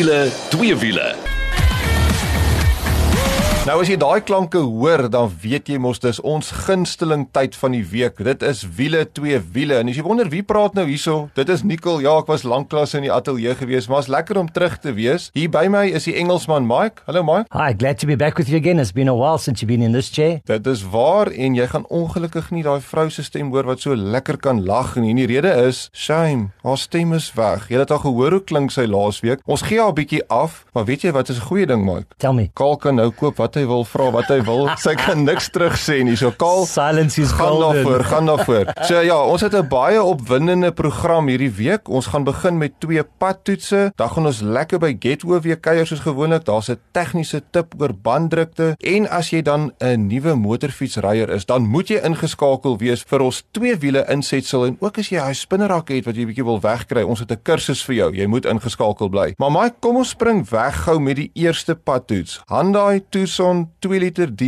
wiele, twee wiele. Nou as jy daai klanke hoor, dan weet jy mos dis ons gunsteling tyd van die week. Dit is wiele twee wiele. En as jy wonder wie praat nou hierso, dit is Nicole. Ja, ek was lanklaas in die ateljee gewees, maar is lekker om terug te wees. Hier by my is die Engelsman Mike. Hallo Mike. Hi, glad to be back with you again. It's been a while since you've been in this chair. Dit is waar en jy gaan ongelukkig nie daai vrou se stem hoor wat so lekker kan lag nie. En die rede is, shame, haar stem is weg. Jy het al gehoor hoe klink sy laasweek. Ons gee haar 'n bietjie af, maar weet jy wat is 'n goeie ding, Mike? Tell me. Kaal kan nou koop wat hy wil, vra wat hy wil. Sy kan niks terug sê nie. So Kaal, Silence is gaan golden. daarvoor, gaan daarvoor. So ja, ons het 'n baie opwindende program hierdie week. Ons gaan begin met twee padtoetse. Dan gaan ons lekker by Getwo weer kuier soos gewoonlik. Daar's 'n tegniese tip oor banddrukte en as jy dan 'n nuwe motorfietsryer is, dan moet jy ingeskakel wees vir ons twee wiele insetsel en ook as jy hy spinnerak het wat jy bietjie wil wegkry, ons het 'n kursus vir jou. Jy moet ingeskakel bly. Maar Mike, kom ons spring weg gou met die eerste padtoets. Hyundai Tucson 2 liter D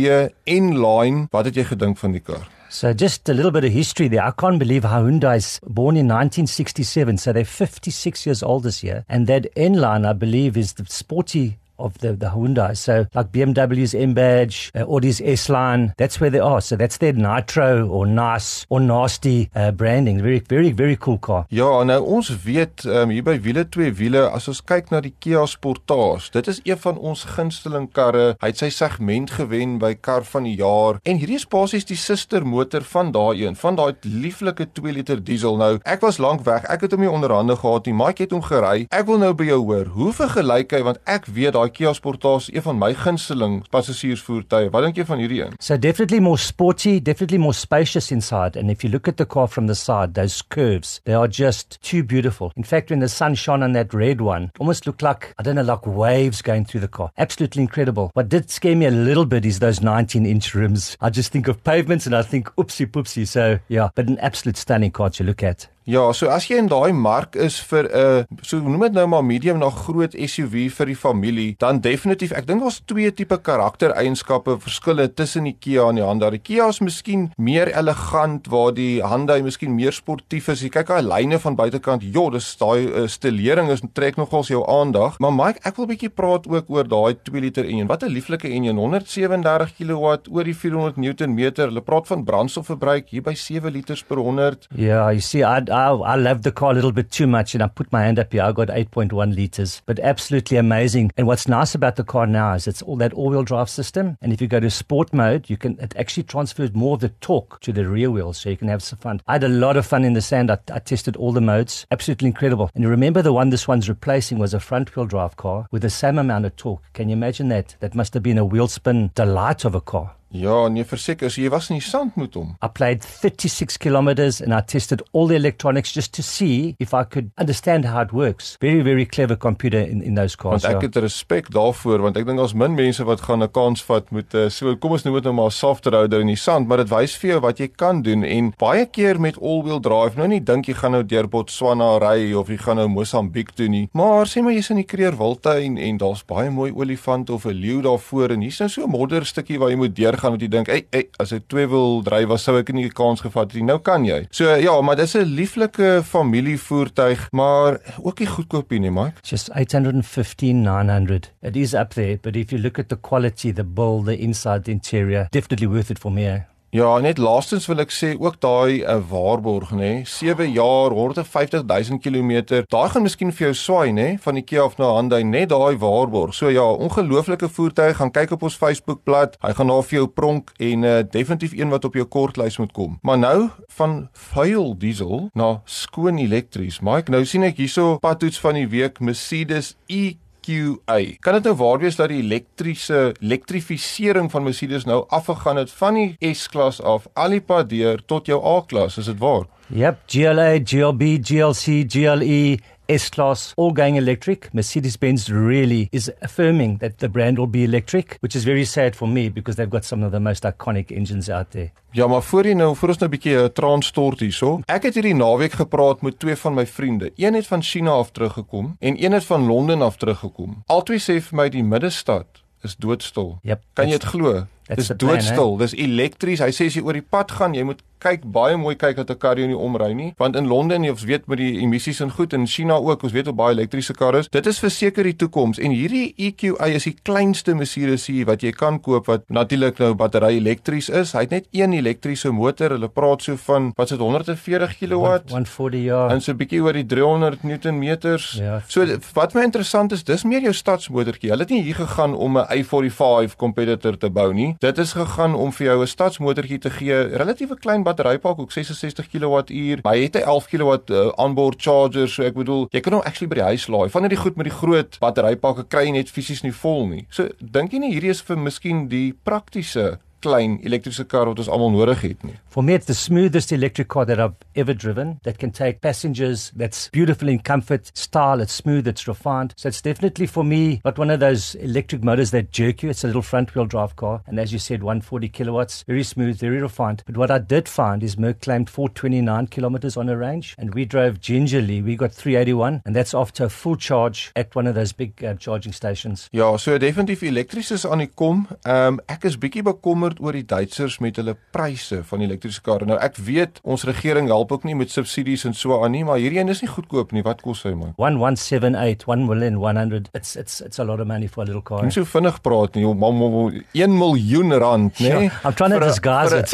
inline. Wat het jy gedink van die kar? So just a little bit of history there. I can't believe how Hyundai's born in 1967, so they're 56 years old this year. And that N-Line, I believe, is the sporty of the, the Hyundai. So like BMW's M badge, uh, Audi's S line, that's where they are. So that's their nitro or nice or nasty uh, branding. Very, very, very cool car. Ja, nou ons weet um, hier by wiele twee wiele as ons kyk na die Kia Sportage, dit is een van ons gunsteling karre. Hy het sy segment gewen by kar van die jaar en hierdie is basies die suster motor van daai een, van daai lieflike 2 liter diesel. Nou, ek was lank weg. Ek het hom nie onderhande gehad nie. Mike het hom gery. Ek wil nou by jou hoor. Hoe vergelyk hy want ek weet daai Kia Sportage is een van my gunsteling passasiersvoertuie. Wat dink jy van hierdie een? So definitely more sporty, definitely more spacious inside. And if you look at the car from the side, those curves, they are just too beautiful. In fact, when the sun shone on that red one, it almost looked like, I don't know, like waves going through the car. Absolutely incredible. What did scare me a little bit is those 19 inch rims. I just think of pavements and I think oopsie poopsie. So yeah, but an absolute stunning car to look at. Ja, so as jy in daai mark is vir 'n uh, so noem dit nou maar medium na groot SUV vir die familie, dan definitief ek dink daar's twee tipe karaktereienskappe verskille tussen die Kia en die Hyundai. Die Kia is miskien meer elegant waar die Hyundai miskien meer sportief is. Jy kyk daai lyne van buitekant, ja, dis daai uh, stilering is trek nogals jou aandag. Maar Mike, ek wil 'n bietjie praat ook oor daai 2 liter enjin. Wat 'n lieflike enjin, 137 kW, oor die 400 Newtonmeter. Hulle praat van brandstofverbruik hier by 7 liters per 100. Yeah, you see, I, I, love the car a little bit too much and I put my hand up here. I got 8.1 liters, but absolutely amazing. And what's nice about the car now is it's all that all wheel drive system. And if you go to sport mode, you can, it actually transfers more of the torque to the rear wheels. So you can have some fun. I had a lot of fun in the sand. I, I tested all the modes. Absolutely incredible. And you remember the one this one's replacing was a front wheel drive car with the same amount of torque. Can you imagine that? That must have been a wheel spin delight of a car. Ja, nee, verseker, so jy was in die sand met hom. I played 36 kilometers and I tested all the electronics just to see if I could understand how it works. Very, very clever computer in, in those cars. Want ek ja. het respek daarvoor want ek dink daar's min mense wat gaan 'n kans vat met 'n so kom ons noem dit nou maar soft roader in die sand, maar dit wys vir jou wat jy kan doen en baie keer met all-wheel drive nou nie dink jy gaan nou deur Botswana ry of jy gaan nou Mosambiek toe nie. Maar sê maar jy's in die Kreerwiltuin en daar's baie mooi olifant of 'n leeu daarvoor en hier's nou so 'n modderstukkie waar jy moet deurgaan wat jy dink, "Ey, ey, as ek twee wil dryf was sou ek nie die kans gevat het nie." Nou kan jy. So ja, maar dis 'n lieflike familievoertuig, maar ook nie goedkoop nie, Mike. Just 815, 900. It is up there, but if you look at the quality, the build, the inside, the interior, definitely worth it for me. Eh? Ja, net laastens wil ek sê ook daai 'n uh, waarborg nê, 7 jaar, 150 000 km. Daai gaan miskien vir jou swaai nê, van die Kia af na Hyundai, net daai waarborg. So ja, ongelooflike voertuig, gaan kyk op ons Facebookblad. Hy gaan daar vir jou pronk en uh, definitief een wat op jou kortlys moet kom. Maar nou van vuil diesel na skoon elektries. Mike, nou sien ek hierso padtoets van die week Mercedes E QA. Kan dit nou waar wees dat die elektriese elektrifisering van Mercedes nou afgegaan het van die S-klas af al die pad deur tot jou A-klas, is dit waar? Yep, GLA, GLB, GLC, GLE, S-Class, all going electric. Mercedes-Benz really is affirming that the brand will be electric, which is very sad for me because they've got some of the most iconic engines out there. Ja, maar voor jy nou, voor ons nou 'n bietjie 'n transport hierso. Ek het hierdie naweek gepraat met twee van my vriende. Een het van China af teruggekom en een het van Londen af teruggekom. Albei sê vir my die middestad is doodstil. Yep, Kan jy dit glo? Dis doodstil. Dis elektries. Hy sê as jy oor die pad gaan, jy moet kyk baie mooi kyk dat 'n kar jou nie omry nie, want in Londen, ons weet met die emissies en goed in China ook, ons weet hoe baie elektriese karre is. Dit is verseker die toekoms en hierdie EQA is die kleinste Mercedes hier wat jy kan koop wat natuurlik nou battery elektries is. Hy het net een elektriese motor. Hulle praat so van wat is dit 140 kW, 140 ja. En so 'n bietjie oor die 300 Newtonmeters. Ja. So wat my interessant is, dis meer jou stadsmotortjie. Hulle het nie hier gegaan om 'n i45 competitor te bou nie. Dit is gegaan om vir jou 'n stadsmotortjie te gee, relatiewe klein batterypak, ook 66 kWh. Hy het 'n 11 kW uh, onboard charger, so ek bedoel, jy kan hom actually by die huis laai. Van hierdie goed met die groot batterypakke kry jy net fisies nie vol nie. So dink jy nie hierdie is vir miskien die praktiese klein elektriese kar wat ons almal nodig het nie. For me, it's the smoothest electric car that I've ever driven that can take passengers, that's beautiful in comfort, style, it's smooth, it's refined. So it's definitely for me not one of those electric motors that jerk you. It's a little front wheel drive car. And as you said, 140 kilowatts, very smooth, very refined. But what I did find is Merck claimed 429 kilometers on a range. And we drove gingerly. We got 381. And that's after a full charge at one of those big uh, charging stations. Ja, so definitief elektries is aan die kom. Ehm um, ek is bietjie bekommerd oor die Duitsers met hulle pryse van elektriese karre. Nou ek weet ons regering help ook nie met subsidies en so aan nie, maar hierdie een is nie goedkoop nie. Wat kos hy man? 1178 1 million 100. It's it's it's a lot of money for a little car. Jy so vinnig praat nie. Mam 1 miljoen rand, nê? Nee? I'm trying to disguise it.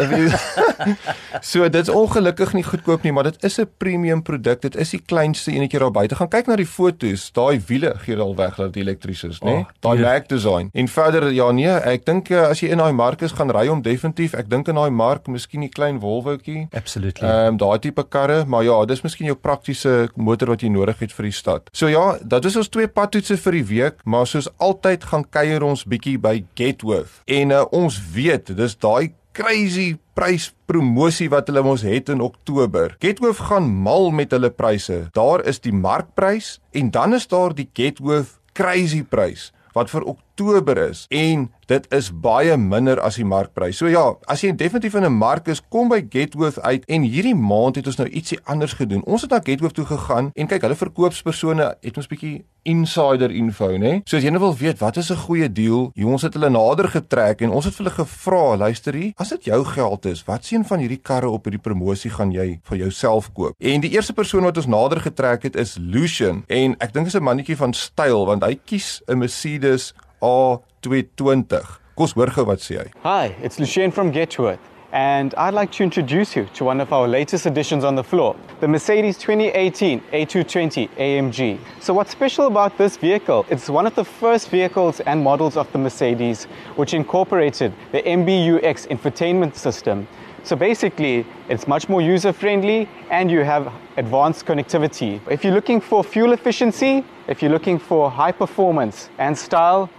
so dit's ongelukkig nie goedkoop nie, maar dit is 'n premium produk. Dit is die kleinste enetjie daar buite. Gaan kyk na die foto's. Daai wiele gee al weg dat dit elektries is, nê? Nee? Oh, daai Mac design. En verder ja nee, ek dink eh, as jy in daai mark is, gaan ry hom definitief. Ek dink in daai mark, miskien 'n klein Volvoetjie. Absolutely. Ehm um, daai tipe karre, maar ja, dis miskien jou praktiese motor wat jy nodig het vir die stad. So ja, dit is ons twee padtoetse vir die week, maar soos altyd gaan kuier ons bietjie by Getworth. En uh, ons weet, dis daai crazy prys promosie wat hulle mos het in Oktober. Getworth gaan mal met hulle pryse. Daar is die markprys en dan is daar die Getworth crazy prys wat vir Oktober is en dit is baie minder as die markprys. So ja, as jy definitief in 'n mark is, kom by Getworth uit en hierdie maand het ons nou ietsie anders gedoen. Ons het na Getworth toe gegaan en kyk, hulle verkoopspersone het ons bietjie insider info, né? So as jy nou wil weet wat is 'n goeie deal, jy ons het hulle nader getrek en ons het hulle gevra, luister hier, as dit jou geld is, wat sien van hierdie karre op hierdie promosie gaan jy vir jouself koop? En die eerste persoon wat ons nader getrek het is Lucian en ek dink is 'n mannetjie van styl want hy kies 'n Mercedes A220. Kos hoor gou wat sê hy. Hi, it's Lucien from Getworth. And I'd like to introduce you to one of our latest additions on the floor, the Mercedes 2018 A220 AMG. So what's special about this vehicle? It's one of the first vehicles and models of the Mercedes which incorporated the MBUX infotainment system. So basically, it's much more user friendly and you have advanced connectivity. If you're looking for fuel efficiency, if you're looking for high performance and style,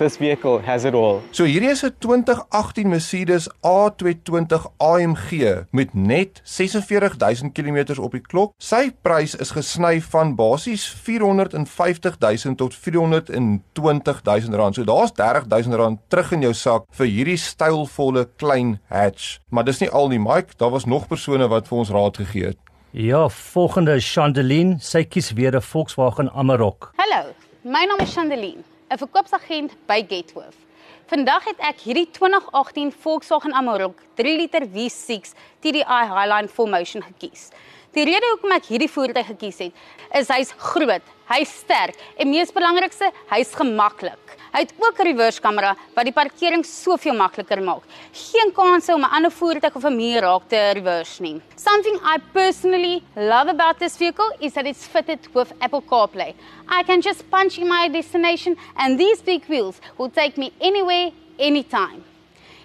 this vehicle has it all. So hierdie is 'n 2018 Mercedes A220 AMG met net 46000 km op die klok. Sy prys is gesny van basies 450000 tot 420000 rand. So daar's 30000 rand terug in jou sak vir hierdie stylvolle klein hatch. Maar dis nie al nie, Mike, daar was nog persone wat vir ons raad gegee het. Ja, volgende is Chandeline. Sy kies weer 'n Volkswagen Amarok. Hallo, my naam is Chandeline, 'n verkoopsagent by Getworth. Vandag het ek hierdie 2018 Volkswagen Amarok 3 liter V6 TDI Highline 4Motion gekies. Die rede hoekom ek hierdie voertuig gekies het, is hy's groot, hy's sterk en mees belangrikste, hy's gemaklik. Hy het ook 'n reverse kamera wat die parkering soveel makliker maak. Geen kans om 'n ander voertuig of 'n muur raak te reverse nie. Something I personally love about this vehicle is that it's fitted with Apple CarPlay. I can just punch in my destination and these big wheels will take me anywhere anytime.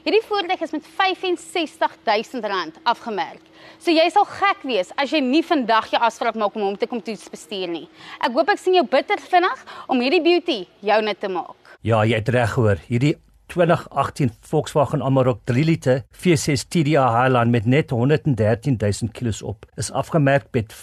Hierdie voertuig is met R65000 afgemerk. So jy sal gek wees as jy nie vandag jou afspraak maak om hom te kom toets bestuur nie. Ek hoop ek sien jou bitter vinnig om hierdie beauty joune te maak. Ja, jy het reg gehoor. Hierdie 2018 Volkswagen Amarok 3 liter V6 TDI Highline met net 113000 km op is afgemerk met R65000.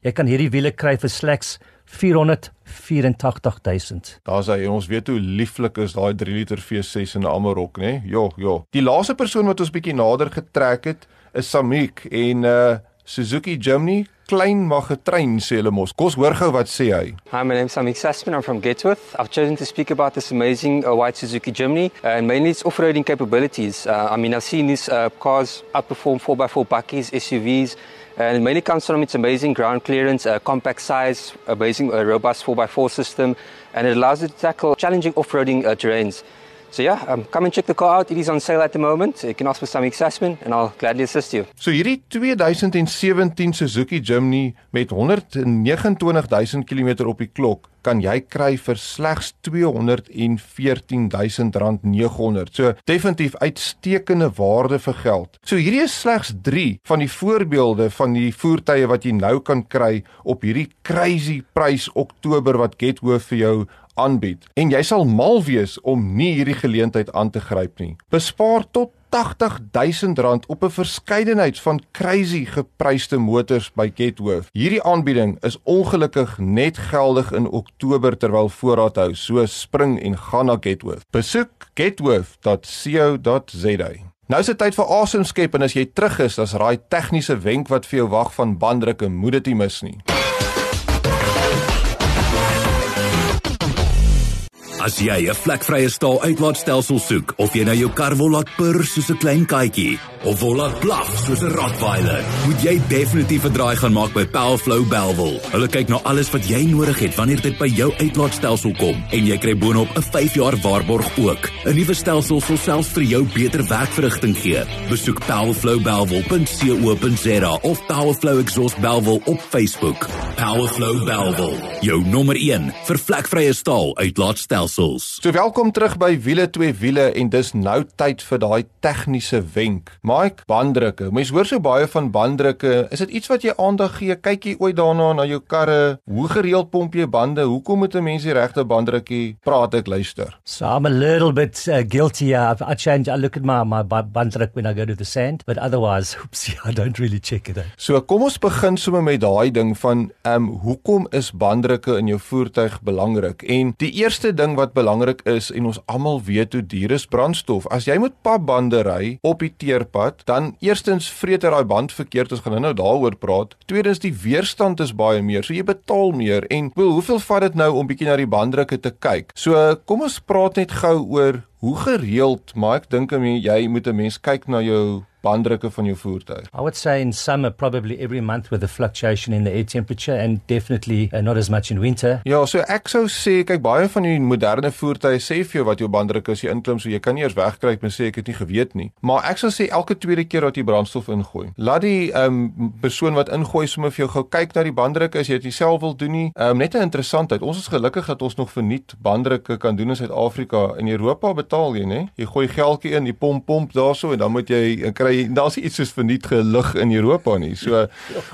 Jy kan hierdie wiele kry vir slegs 484000. Daar's hy, ons weet hoe lieflik is daai 3 liter V6 in 'n Amarok, né? Jo, jo. Die laaste persoon wat ons bietjie nader getrek het, is Samik en uh Suzuki Jimny, klein maar getrein sê hulle mos. Kos hoor gou wat sê hy. Hi, my name is Samik Sassman. I'm from Getworth. I've chosen to speak about this amazing uh, white Suzuki Jimny uh, and mainly its off-roading capabilities. Uh, I mean, I've seen these uh, cars outperform 4x4 buckies, SUVs, and it mainly comes from its amazing ground clearance, uh, compact size, amazing uh, robust 4x4 system, and it allows it to tackle challenging off-roading uh, terrains. So yeah, um, come and check the car out. It is on sale at the moment. You can ask for Samik Sassman and I'll gladly assist you. So hierdie 2017 Suzuki Jimny met 129000 km op die klok kan jy kry vir slegs R214900. So definitief uitstekende waarde vir geld. So hierdie is slegs 3 van die voorbeelde van die voertuie wat jy nou kan kry op hierdie crazy prys Oktober wat Gethoof vir jou aanbied. En jy sal mal wees om nie hierdie geleentheid aan te gryp nie. Bespaar tot R80000 op 'n verskeidenheid van crazy gepryste motors by Gethoof. Hierdie aanbieding is ongelukkig net geldig in Oktober terwyl voorraad hou. So spring en gaan na Gethoof. Besoek gethoof.co.za. Nou is dit tyd vir awesome skep en as jy terug is, dan's raai tegniese wenk wat vir jou wag van banddrukke, moet dit nie mis nie. As jy 'n vlekvrye staal uitlaatstelsel soek of jy nou jou kar wil laat purr soos 'n klein katjie of wil laat blaf soos 'n rottweiler, moet jy definitief 'n draai gaan maak by Powerflow Belwel. Hulle kyk na alles wat jy nodig het wanneer dit by jou uitlaatstelsel kom en jy kry boonop 'n 5 jaar waarborg ook. 'n Nuwe stelsel sal selfs vir jou beter werkverrigting gee. Besoek powerflowbelwel.co.za of Powerflow Exhaust Belwel op Facebook. Powerflow Belwel, jou nommer 1 vir vlekvrye staal uitlaatstelsel stelsels. So welkom terug by wiele twee wiele en dis nou tyd vir daai tegniese wenk. Mike, banddrukke. Mense hoor so baie van banddrukke. Is dit iets wat jy aandag gee? Kyk jy ooit daarna na jou karre? Hoe gereeld pomp jy bande? Hoekom moet 'n mens die regte banddrukkie praat ek luister? So I'm a little bit uh, guilty. Uh, I change I look at my my banddruk when I go to the sand, but otherwise, oopsie, I don't really check it. So kom ons begin sommer met daai ding van ehm um, hoekom is banddrukke in jou voertuig belangrik? En die eerste ding wat belangrik is en ons almal weet hoe duur is brandstof. As jy met papbande ry op die teerpad, dan eerstens vreet hy daai band verkeerd, ons gaan nou daaroor praat. Tweedens die weerstand is baie meer, so jy betaal meer en wel, hoeveel vat dit nou om bietjie na die banddrukke te kyk? So kom ons praat net gou oor hoe gereeld, maar ek dink jy moet 'n mens kyk na jou banddrukke van jou voertuig? I would say in summer probably every month with a fluctuation in the air temperature and definitely uh, not as much in winter. Ja, so ek sou sê kyk baie van die moderne voertuie sê vir jou wat jou banddruk is, jy inklim so jy kan nie eers wegkry met sê ek het nie geweet nie. Maar ek sou sê elke tweede keer dat jy brandstof ingooi, laat die um, persoon wat ingooi sommer vir jou gou kyk na die banddruk as jy dit self wil doen nie. Um, net 'n interessantheid. Ons is gelukkig dat ons nog verniet banddrukke kan doen in Suid-Afrika. In Europa betaal jy, né? Jy gooi geldjie in, die pomp pomp daarso en dan moet jy kry kry daar's iets soos verniet gelig in Europa nie. So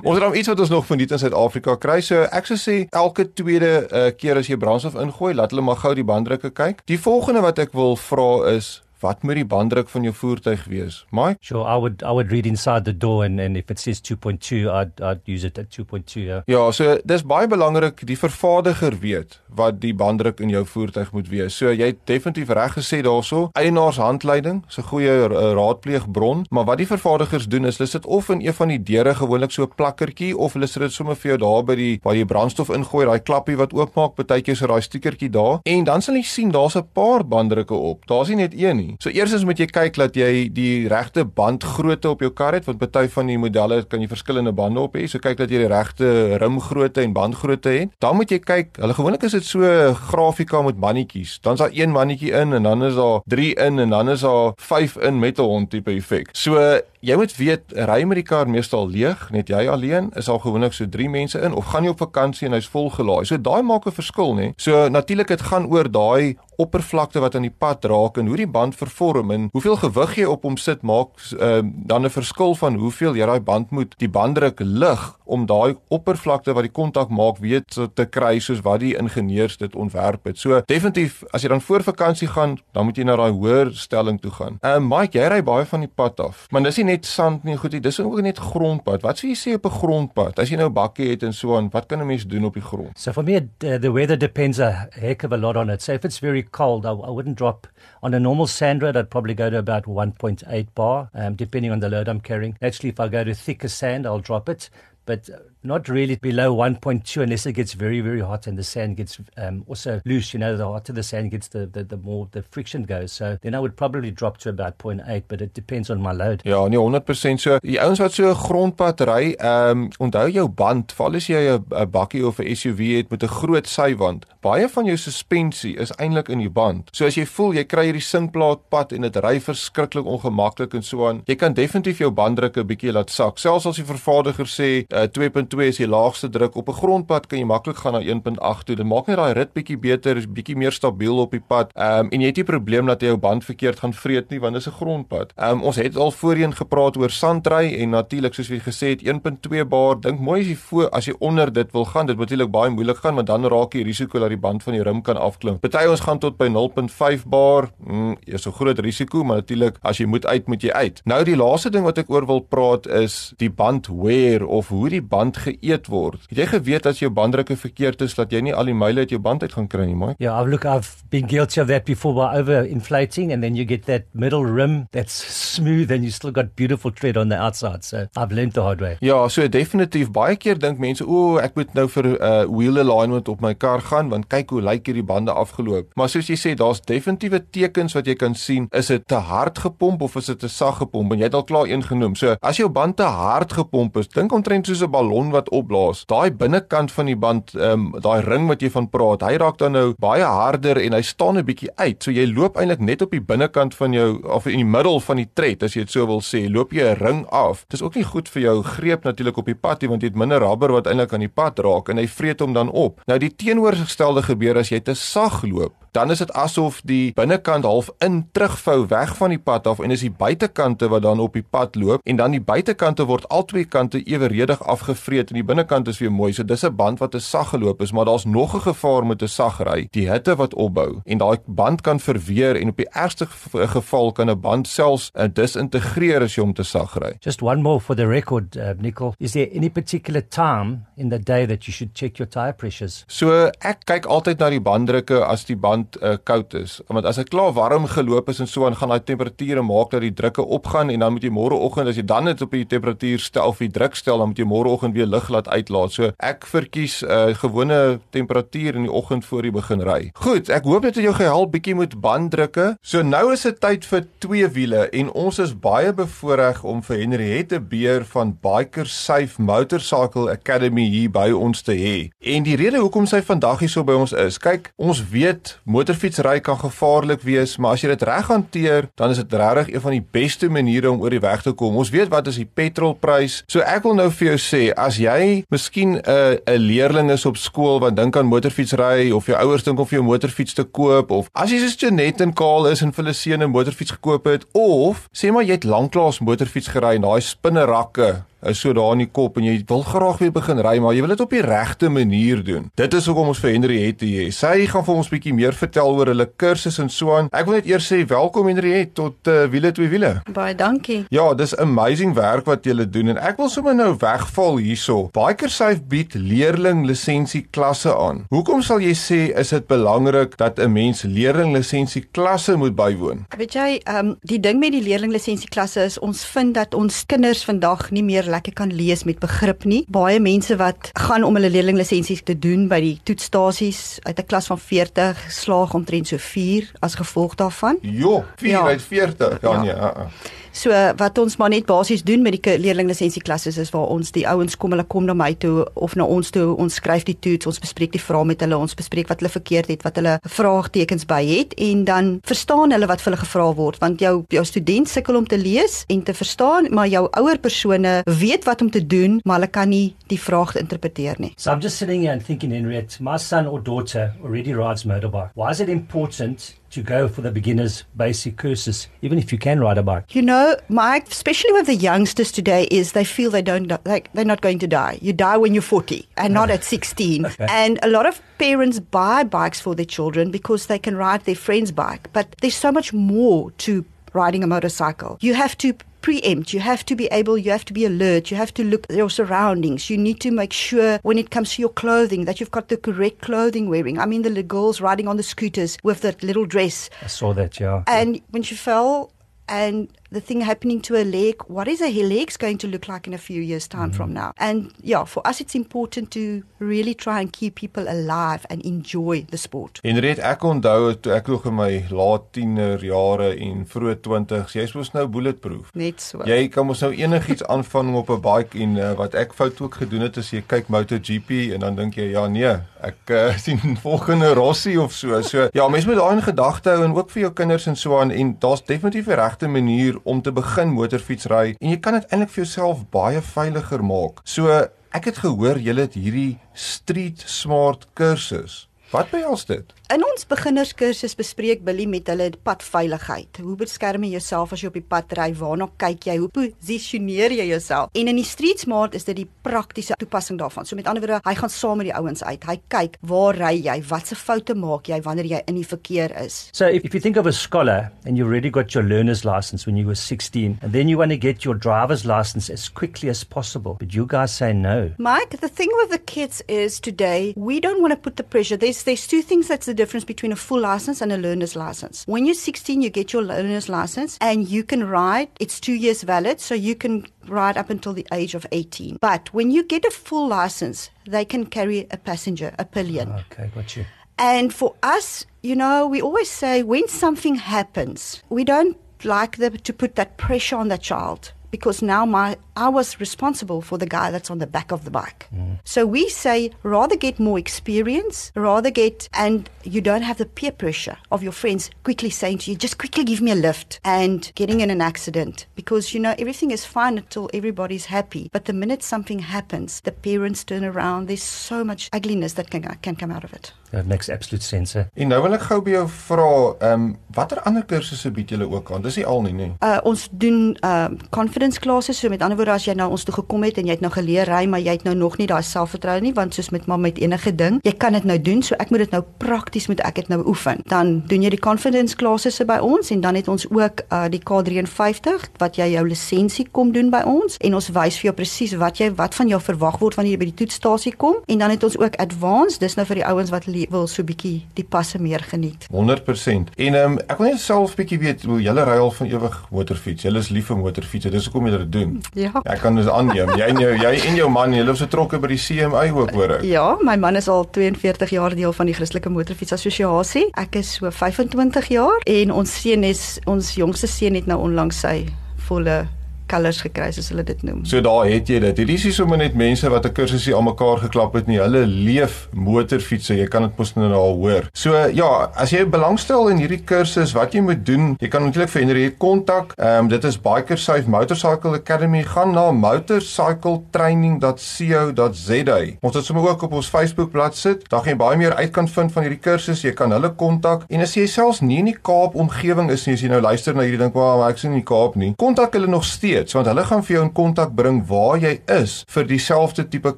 ons het dan iets wat ons nog verniet in Suid-Afrika kry. So ek sou sê elke tweede uh, keer as jy brandstof ingooi, laat hulle maar gou die banddrukke kyk. Die volgende wat ek wil vra is Wat moet die banddruk van jou voertuig wees? Mike? Sure, I would I would read inside the door and and if it says 2.2, I'd I'd use it at 2.2. Yeah. Ja, so dis baie belangrik die vervaardiger weet wat die banddruk in jou voertuig moet wees. So jy het definitief reg gesê daaroor. Eienaarshandleiding is 'n goeie uh, raadpleegbron, maar wat die vervaardigers doen is hulle sit of in een van die deure gewoonlik so 'n plakkertjie of hulle sit dit sommer vir jou daar by die waar jy brandstof ingooi, daai klappie wat oopmaak, partykeer so daai stiekertjie daar en dan sal jy sien daar's 'n paar banddrukke op. Daar's nie net een nie. So eerstens moet jy kyk dat jy die regte bandgrootte op jou kar het want party van die modelle kan jy verskillende bande op hê. So kyk dat jy die regte rimgrootte en bandgrootte het. Dan moet jy kyk, hulle gewoonlik is dit so grafika met mannetjies. Dan's daar een mannetjie in en dan is daar 3 in en dan is daar 5 in met 'n hond tipe effek. So jy moet weet, ry met die kar meestal leeg, net jy alleen, is al gewoonlik so 3 mense in of gaan jy op vakansie en hy's vol gelaai. So daai maak 'n verskil, nê? So natuurlik dit gaan oor daai oppervlakte wat aan die pad raak en hoe die band vervorm en hoeveel gewig jy op hom sit maak uh, dan 'n verskil van hoeveel jy daai band moet die banddruk lig om daai oppervlakte wat die kontak maak weet te kry soos wat die ingenieurs dit ontwerp het. So definitief as jy dan voor vakansie gaan, dan moet jy na daai hoër stelling toe gaan. Ehm uh, Mike, jy ry baie van die pad af. Maar dis nie net sand nie, goed, dis ook net grondpad. Wat sou jy sê op 'n grondpad? As jy nou bakkie het en so aan, wat kan 'n mens doen op die grond? So for me uh, the weather depends a heck of a lot on it. So if it's very cold, I, I wouldn't drop on a normal sand road. I'd probably go to about 1.8 bar, um, depending on the load I'm carrying. Actually, if I go to thicker sand, I'll drop it. But not really below 1.2 unless it gets very, very hot and the sand gets um, also loose. You know, the hotter the sand gets, the, the, the more the friction goes. So then I would probably drop to about 0.8, but it depends on my load. Ja, nee 100% so. Die ouens wat so 'n grondpad ry, ehm um, onthou jou band, val as jy 'n bakkie of 'n SUV het met 'n groot sywand. Baie van jou suspensie is eintlik in die band. So as jy voel jy kry hierdie sinkplaat pad en dit ry verskriklik ongemaklik en so aan, jy kan definitief jou banddruk 'n bietjie laat sak. Selfs as die vervaardiger sê 2.2 is die laagste druk op 'n grondpad kan jy maklik gaan na 1.8 toe. Dit maak net daai rit bietjie beter, is bietjie meer stabiel op die pad. Ehm um, en jy het nie probleem dat jy jou band verkeerd gaan vreet nie want dit is 'n grondpad. Ehm um, ons het al voorheen gepraat oor sandry en natuurlik soos jy gesê het 1.2 bar. Dink mooi as jy voor as jy onder dit wil gaan, dit moet natuurlik baie moeilik gaan want dan raak jy risiko dat die band van die rim kan afklim. Party ons gaan tot by 0.5 bar. Mm, is 'n groot risiko, maar natuurlik as jy moet uit, moet jy uit. Nou die laaste ding wat ek oor wil praat is die band wear of hoe die band geëet word. Het jy geweet as jou banddrukke verkeerd is dat jy nie al die myle uit jou band uit gaan kry nie, mooi? Yeah, I've look I've been guilty of that before by over inflating and then you get that middle rim that's smooth and you still got beautiful tread on the outside. So I've learned the hard way. Ja, so definitief baie keer dink mense, o, ek moet nou vir 'n uh, wheel alignment op my kar gaan want kyk hoe lyk hierdie bande afgeloop. Maar soos jy sê, daar's definitiewe tekens wat jy kan sien, is dit te hard gepomp of is dit te sag gepomp? En jy het al klaar een genoem. So as jou band te hard gepomp is, dink omtrent soos 'n ballon wat opblaas. Daai binnekant van die band, ehm um, daai ring wat jy van praat, hy raak dan nou baie harder en hy staan 'n bietjie uit. So jy loop eintlik net op die binnekant van jou of in die middel van die tred as jy dit so wil sê, loop jy 'n ring af. Dis ook nie goed vir jou greep natuurlik op die pad nie want jy het minder rubber wat eintlik aan die pad raak en hy vreet hom dan op. Nou die teenoorgestelde gebeur as jy te sag loop dan is dit asof die binnekant half in terugvou weg van die pad af en is die buitekante wat dan op die pad loop en dan die buitekante word albei kante eweredig afgevreet en die binnekant is weer mooi. So dis 'n band wat te sag geloop is, maar daar's nog 'n gevaar met 'n sag ry. Die hitte wat opbou en daai band kan verweer en op die ergste geval kan 'n band selfs uh, disintegreer as jy hom te sag ry. Just one more for the record, uh, Nicole. Is there any particular time in the day that you should check your tire pressures? So ek kyk altyd na die banddrukke as die band band uh, koud is. Want as dit klaar warm geloop is en so aan gaan daai temperature maak dat die drukke opgaan en dan moet jy môreoggend as jy dan net op die temperatuur stel of die druk stel dan moet jy môreoggend weer lug laat uitlaat. So ek verkies 'n uh, gewone temperatuur in die oggend voor jy begin ry. Goed, ek hoop dit het jou gehelp bietjie met banddrukke. So nou is dit tyd vir twee wiele en ons is baie bevoorreg om vir Henriette Beer van Biker Safe Motorcycle Academy hier by ons te hê. En die rede hoekom sy vandag hier so by ons is, kyk, ons weet Motorfietsry kan gevaarlik wees, maar as jy dit reg hanteer, dan is dit regtig een van die beste maniere om oor die weg te kom. Ons weet wat is die petrolprys. So ek wil nou vir jou sê, as jy miskien 'n uh, 'n leerling is op skool wat dink aan motorfietsry of jou ouers dink om vir jou motorfiets te koop of as jy soos Janet en Kaal is en vir hulle seun 'n motorfiets gekoop het of sê maar jy het lanklaas motorfiets gery en daai spinnerakke is so daar in die kop en jy wil graag weer begin ry, maar jy wil dit op die regte manier doen. Dit is hoekom ons vir Henriette hier. Sy gaan vir ons bietjie meer vertel oor hulle kursus en so aan. Ek wil net eers sê welkom Henriette tot uh, wiele twee wiele. Baie dankie. Ja, dis amazing werk wat jy doen en ek wil sommer nou wegval hierso. Biker Safe bied leerling lisensie klasse aan. Hoekom sal jy sê is dit belangrik dat 'n mens leerling lisensie klasse moet bywoon? Weet jy, ehm um, die ding met die leerling lisensie klasse is ons vind dat ons kinders vandag nie meer lekker kan lees met begrip nie. Baie mense wat gaan om hulle leerlinglisensies te doen by die toetsstasies uit 'n klas van 40 slaag omtrent so 4 as gevolg daarvan. Jo, 4 ja. uit 40. Ja, ja. nee. Uh -uh. So wat ons maar net basies doen met die leerlinglisensie klasse is waar ons die ouens kom, hulle kom na my toe of na ons toe, ons skryf die toets, ons bespreek die vrae met hulle, ons bespreek wat hulle verkeerd het, wat hulle vraagtekens by het en dan verstaan hulle wat vir hulle gevra word want jou jou student sukkel om te lees en te verstaan, maar jou ouer persone weet wat om te doen, maar hulle kan nie die vraag interpreteer nie. So I'm just sitting here and thinking Henriette, my son or daughter already rides motorbike. Why is it important to go for the beginners basic courses, even if you can ride a bike? You know, Mike, especially with the youngsters today, is they feel they don't like they're not going to die. You die when you're 40 and not at 16. Okay. And a lot of parents buy bikes for their children because they can ride their friend's bike. But there's so much more to riding a motorcycle. You have to preempt. You have to be able, you have to be alert. You have to look at your surroundings. You need to make sure when it comes to your clothing that you've got the correct clothing wearing. I mean, the little girls riding on the scooters with that little dress. I saw that, yeah. And when she fell, and the thing happening to her leg, what is her leg's going to look like in a few years' time mm-hmm. from now? And yeah, for us, it's important to really try and keep people alive and enjoy the sport. Henriette, ek onthou toe ek nog in my laat tiener jare en vroeë 20s, jy's mos nou bulletproof. Net so. Jy kan mos nou enigiets aanvang op 'n bike en uh, wat ek fout ook gedoen het is jy kyk MotoGP en dan dink jy ja nee, ek uh, sien volgende Rossi of so. So ja, mense moet daai in gedagte hou en ook vir jou kinders en so aan en daar's definitief 'n regte manier om te begin motorfietsry en jy kan dit eintlik vir jouself baie veiliger maak. So ek het gehoor jy het hierdie street smart kursus. Wat behels dit? In ons beginnerskursus bespreek Billy met hulle padveiligheid. Hoe beskerm jy jouself as jy op die pad ry? Waarna kyk jy? Hoe posisioneer jy jouself? En in die Street Smart is dit die praktiese toepassing daarvan. So met ander woorde, hy gaan saam met die ouens uit. Hy kyk, waar ry jy? Watse foute maak jy wanneer jy in die verkeer is? So if, if you think of a scholar and you already got your learner's license when you were 16 and then you want to get your driver's license as quickly as possible, but you guys say no. Mike, the thing with the kids is today we don't want to put the pressure. There's there's two things that's the difference between a full license and a learner's license. When you're 16, you get your learner's license and you can ride. It's two years valid, so you can ride up until the age of 18. But when you get a full license, they can carry a passenger, a pillion. Okay, got you. And for us, you know, we always say when something happens, we don't like the, to put that pressure on the child because now my I was responsible for the guy that's on the back of the bike. Mm. So we say rather get more experience, rather get and you don't have the peer pressure of your friends quickly saying to you, just quickly give me a lift and getting in an accident because you know everything is fine until everybody's happy. But the minute something happens, the parents turn around. There's so much ugliness that can can come out of it. That makes absolute sense. En nou wil ek gou by jou vra, ehm um, watter ander kursusse bied julle ook aan? Dis nie al nie, nee. Uh ons doen ehm uh, confidence classes, so met ander woorde as jy nou ons toe gekom het en jy het nou geleer ry, maar jy het nou nog nie daai selfvertroue nie, want soos met mamma met enige ding, jy kan dit nou doen, so ek moet dit nou prakties moet ek dit nou oefen. Dan doen jy die confidence classes by ons en dan het ons ook uh die K53 wat jy jou lisensie kom doen by ons en ons wys vir jou presies wat jy wat van jou verwag word wanneer jy by die toetsstasie kom en dan het ons ook advanced, dis nou vir die ouens wat wil so bietjie die passe meer geniet. 100%. En um, ek wil net self bietjie weet hoe julle ry al van ewig motorfiets. Julle is lief vir motorfiets. Dis hoekom jy dit doen. Ja. ja. Ek kan dus aanneem jy en jou jy en jou man, julle is betrokke by die CMI ook hoor ek. Ja, my man is al 42 jaar deel van die Christelike Motorfiets Assosiasie. Ek is so 25 jaar en ons seun is ons jongste seun het nou onlangs sy volle colors gekry soos hulle dit noem. So daar het jy dit. Hierdie is nie sommer net mense wat 'n kursusie almekaar geklap het nie. Hulle leef motorfietsse. Jy kan dit mos nou al hoor. So ja, as jy belangstel in hierdie kursus, wat jy moet doen, jy kan natuurlik vir Henry kontak. Ehm um, dit is Biker Safe Motorcycle Academy. Gaan na motorcycletraining.co.za. Ons het sommer ook op ons Facebook bladsy sit. Daar gaan jy baie meer uit kan vind van hierdie kursus. Jy kan hulle kontak. En as jy selfs nie in die Kaap omgewing is nie, as jy nou luister na hierdie ding, "Wag, ek is in die Kaap nie." Kontak hulle nog steeds steeds want hulle gaan vir jou in kontak bring waar jy is vir dieselfde tipe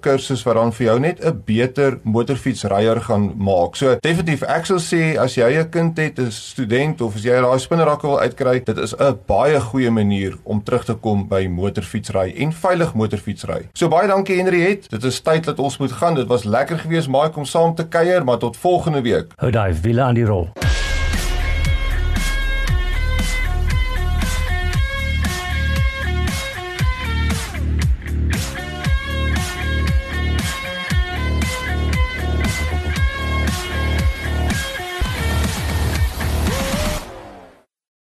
kursus wat dan vir jou net 'n beter motorfietsryer gaan maak. So definitief ek sal sê as jy 'n kind het, 'n student of as jy daai spinnerakke wil uitkry, dit is 'n baie goeie manier om terug te kom by motorfietsry en veilig motorfietsry. So baie dankie Henriet. Dit is tyd dat ons moet gaan. Dit was lekker geweest Mike om saam te kuier, maar tot volgende week. Hou daai wiele aan die rol.